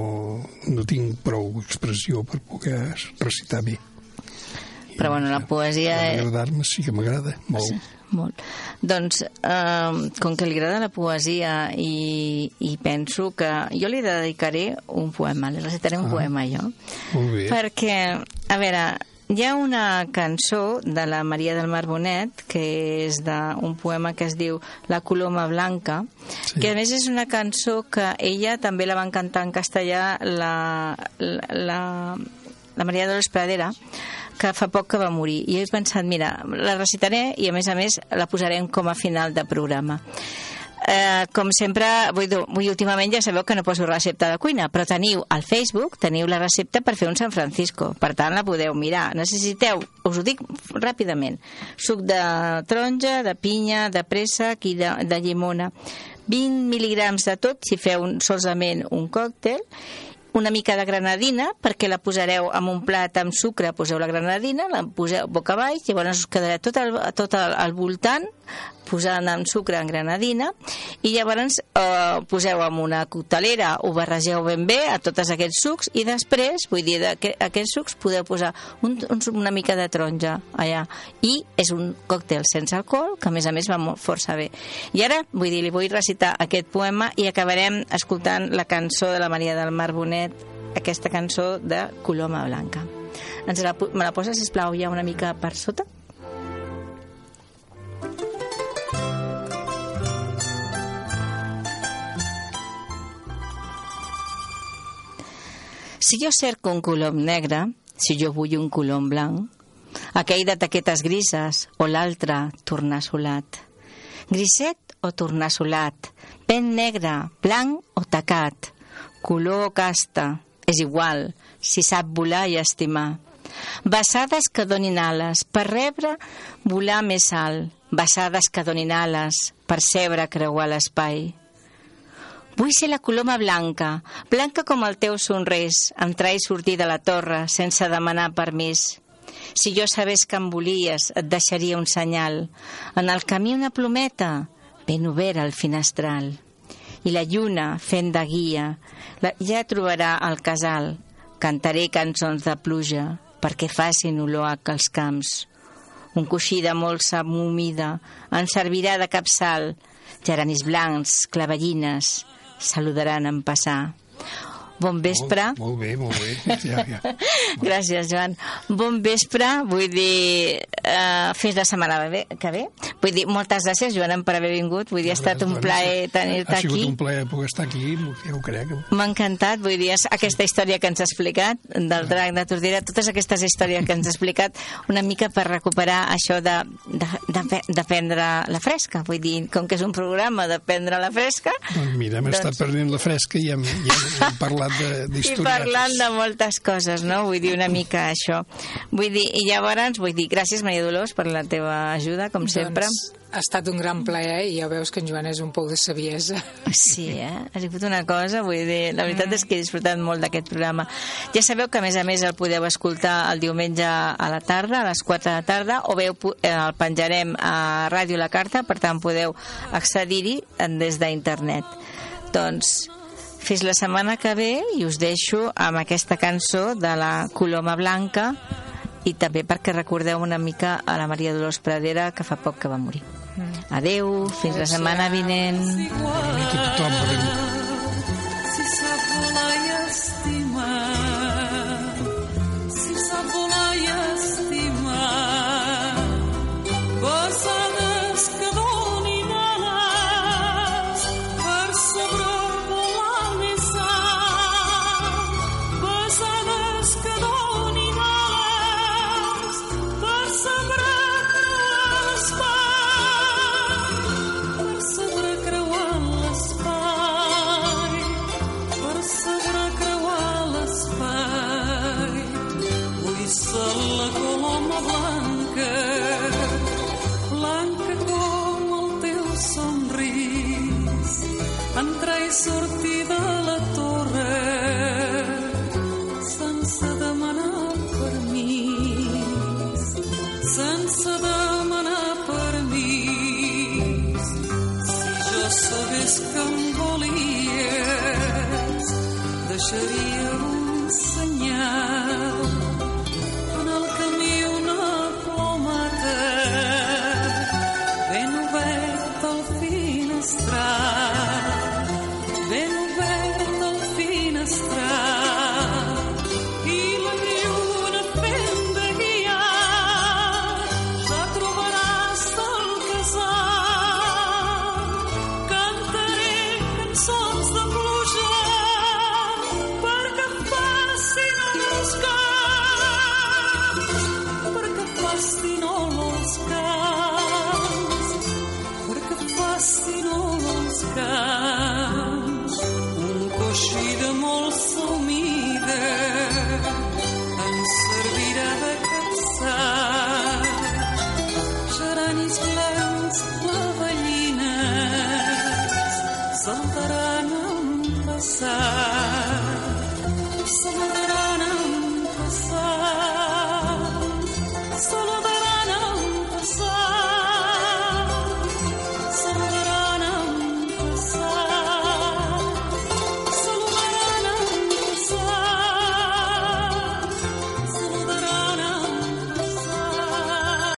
no tinc prou expressió per poder recitar bé. Però bueno, la poesia... Agradar-me sí que m'agrada, molt. Molt. Doncs, eh, com que li agrada la poesia i, i penso que jo li dedicaré un poema, li recitaré un Ah. poema jo. Molt bé. Perquè, a veure, hi ha una cançó de la Maria del Mar Bonet que és d'un poema que es diu La coloma blanca, sí. que a més és una cançó que ella també la van cantar en castellà la, la, la, la Maria Dolors Pradera, que fa poc que va morir. I he pensat, mira, la recitaré i a més a més la posarem com a final de programa. Eh, com sempre, vull, dir- vull últimament ja sabeu que no poso recepta de cuina, però teniu al Facebook, teniu la recepta per fer un San Francisco. Per tant, la podeu mirar. Necessiteu, us ho dic ràpidament, suc de taronja, de pinya, de préssec i de, de llimona. 20 mil·ligrams de tot, si feu un, solament un còctel, una mica de granadina, perquè la posareu en un plat amb sucre, poseu la granadina, la poseu boca baix, llavors us quedarà tot al, tot al, al voltant, posant amb sucre en granadina, i llavors eh, poseu en una coctelera, ho barregeu ben bé a tots aquests sucs, i després, vull dir, d'aquests sucs podeu posar un, un, una mica de taronja allà, i és un còctel sense alcohol, que a més a més va molt, força bé. I ara, vull dir, li vull recitar aquest poema i acabarem escoltant la cançó de la Maria del Mar Bonet, aquesta cançó de Coloma Blanca. Ens la, me la poses, sisplau, ja una mica per sota? Si jo cerco un colom negre, si jo vull un colom blanc, aquell de taquetes grises o l'altre tornassolat. Griset o tornassolat, pen negre, blanc o tacat, color o casta, és igual, si sap volar i estimar. Vessades que donin ales per rebre, volar més alt. Vessades que donin ales per sebre, creuar l'espai. Vull ser la coloma blanca, blanca com el teu somrís, entrar i sortir de la torre sense demanar permís. Si jo sabés que em volies, et deixaria un senyal. En el camí una plometa, ben obera al finestral. I la lluna, fent de guia, la, ja trobarà el casal. Cantaré cançons de pluja, perquè facin olor a els camps. Un coixí de molsa humida en servirà de capçal. Geranis blancs, clavellines, saludaran en passar. Bon vespre. Molt, molt bé, molt bé. Ja, ja. Gràcies, Joan. Bon vespre, vull dir, uh, fins la setmana que ve. Vull dir, moltes gràcies, Joan, per haver vingut. Vull dir, ha estat un plaer tenir-te Ha sigut aquí. un plaer poder estar aquí, ja ho crec. M'ha encantat, vull dir, aquesta història que ens ha explicat del drac de Tordera, totes aquestes històries que ens ha explicat una mica per recuperar això de, de, de, de prendre la fresca. Vull dir, com que és un programa de prendre la fresca, Doncs mira, hem Doncs- estat perdent la fresca i hem, ja hem parlat de- i parlant de moltes coses, no? Vull dir, una mica això. Vull dir, i llavors, vull dir, gràcies, Maria Dolors, per la teva ajuda, com sempre. Doncs ha estat un gran plaer i ja veus que en Joan és un poc de saviesa. Sí, eh? Ha sigut una cosa, vull dir, la veritat és que he disfrutat molt d'aquest programa. Ja sabeu que, a més a més, el podeu escoltar el diumenge a la tarda, a les 4 de la tarda, o pu- eh, el penjarem a Ràdio La Carta, per tant podeu accedir-hi des d'internet. Doncs fins la setmana que ve i us deixo amb aquesta cançó de la Coloma Blanca i també perquè recordeu una mica a la Maria Dolors Pradera que fa poc que va morir. Adeu, fins la setmana vinent. Si sap volar i estimar, si sap volar i estimar, vaig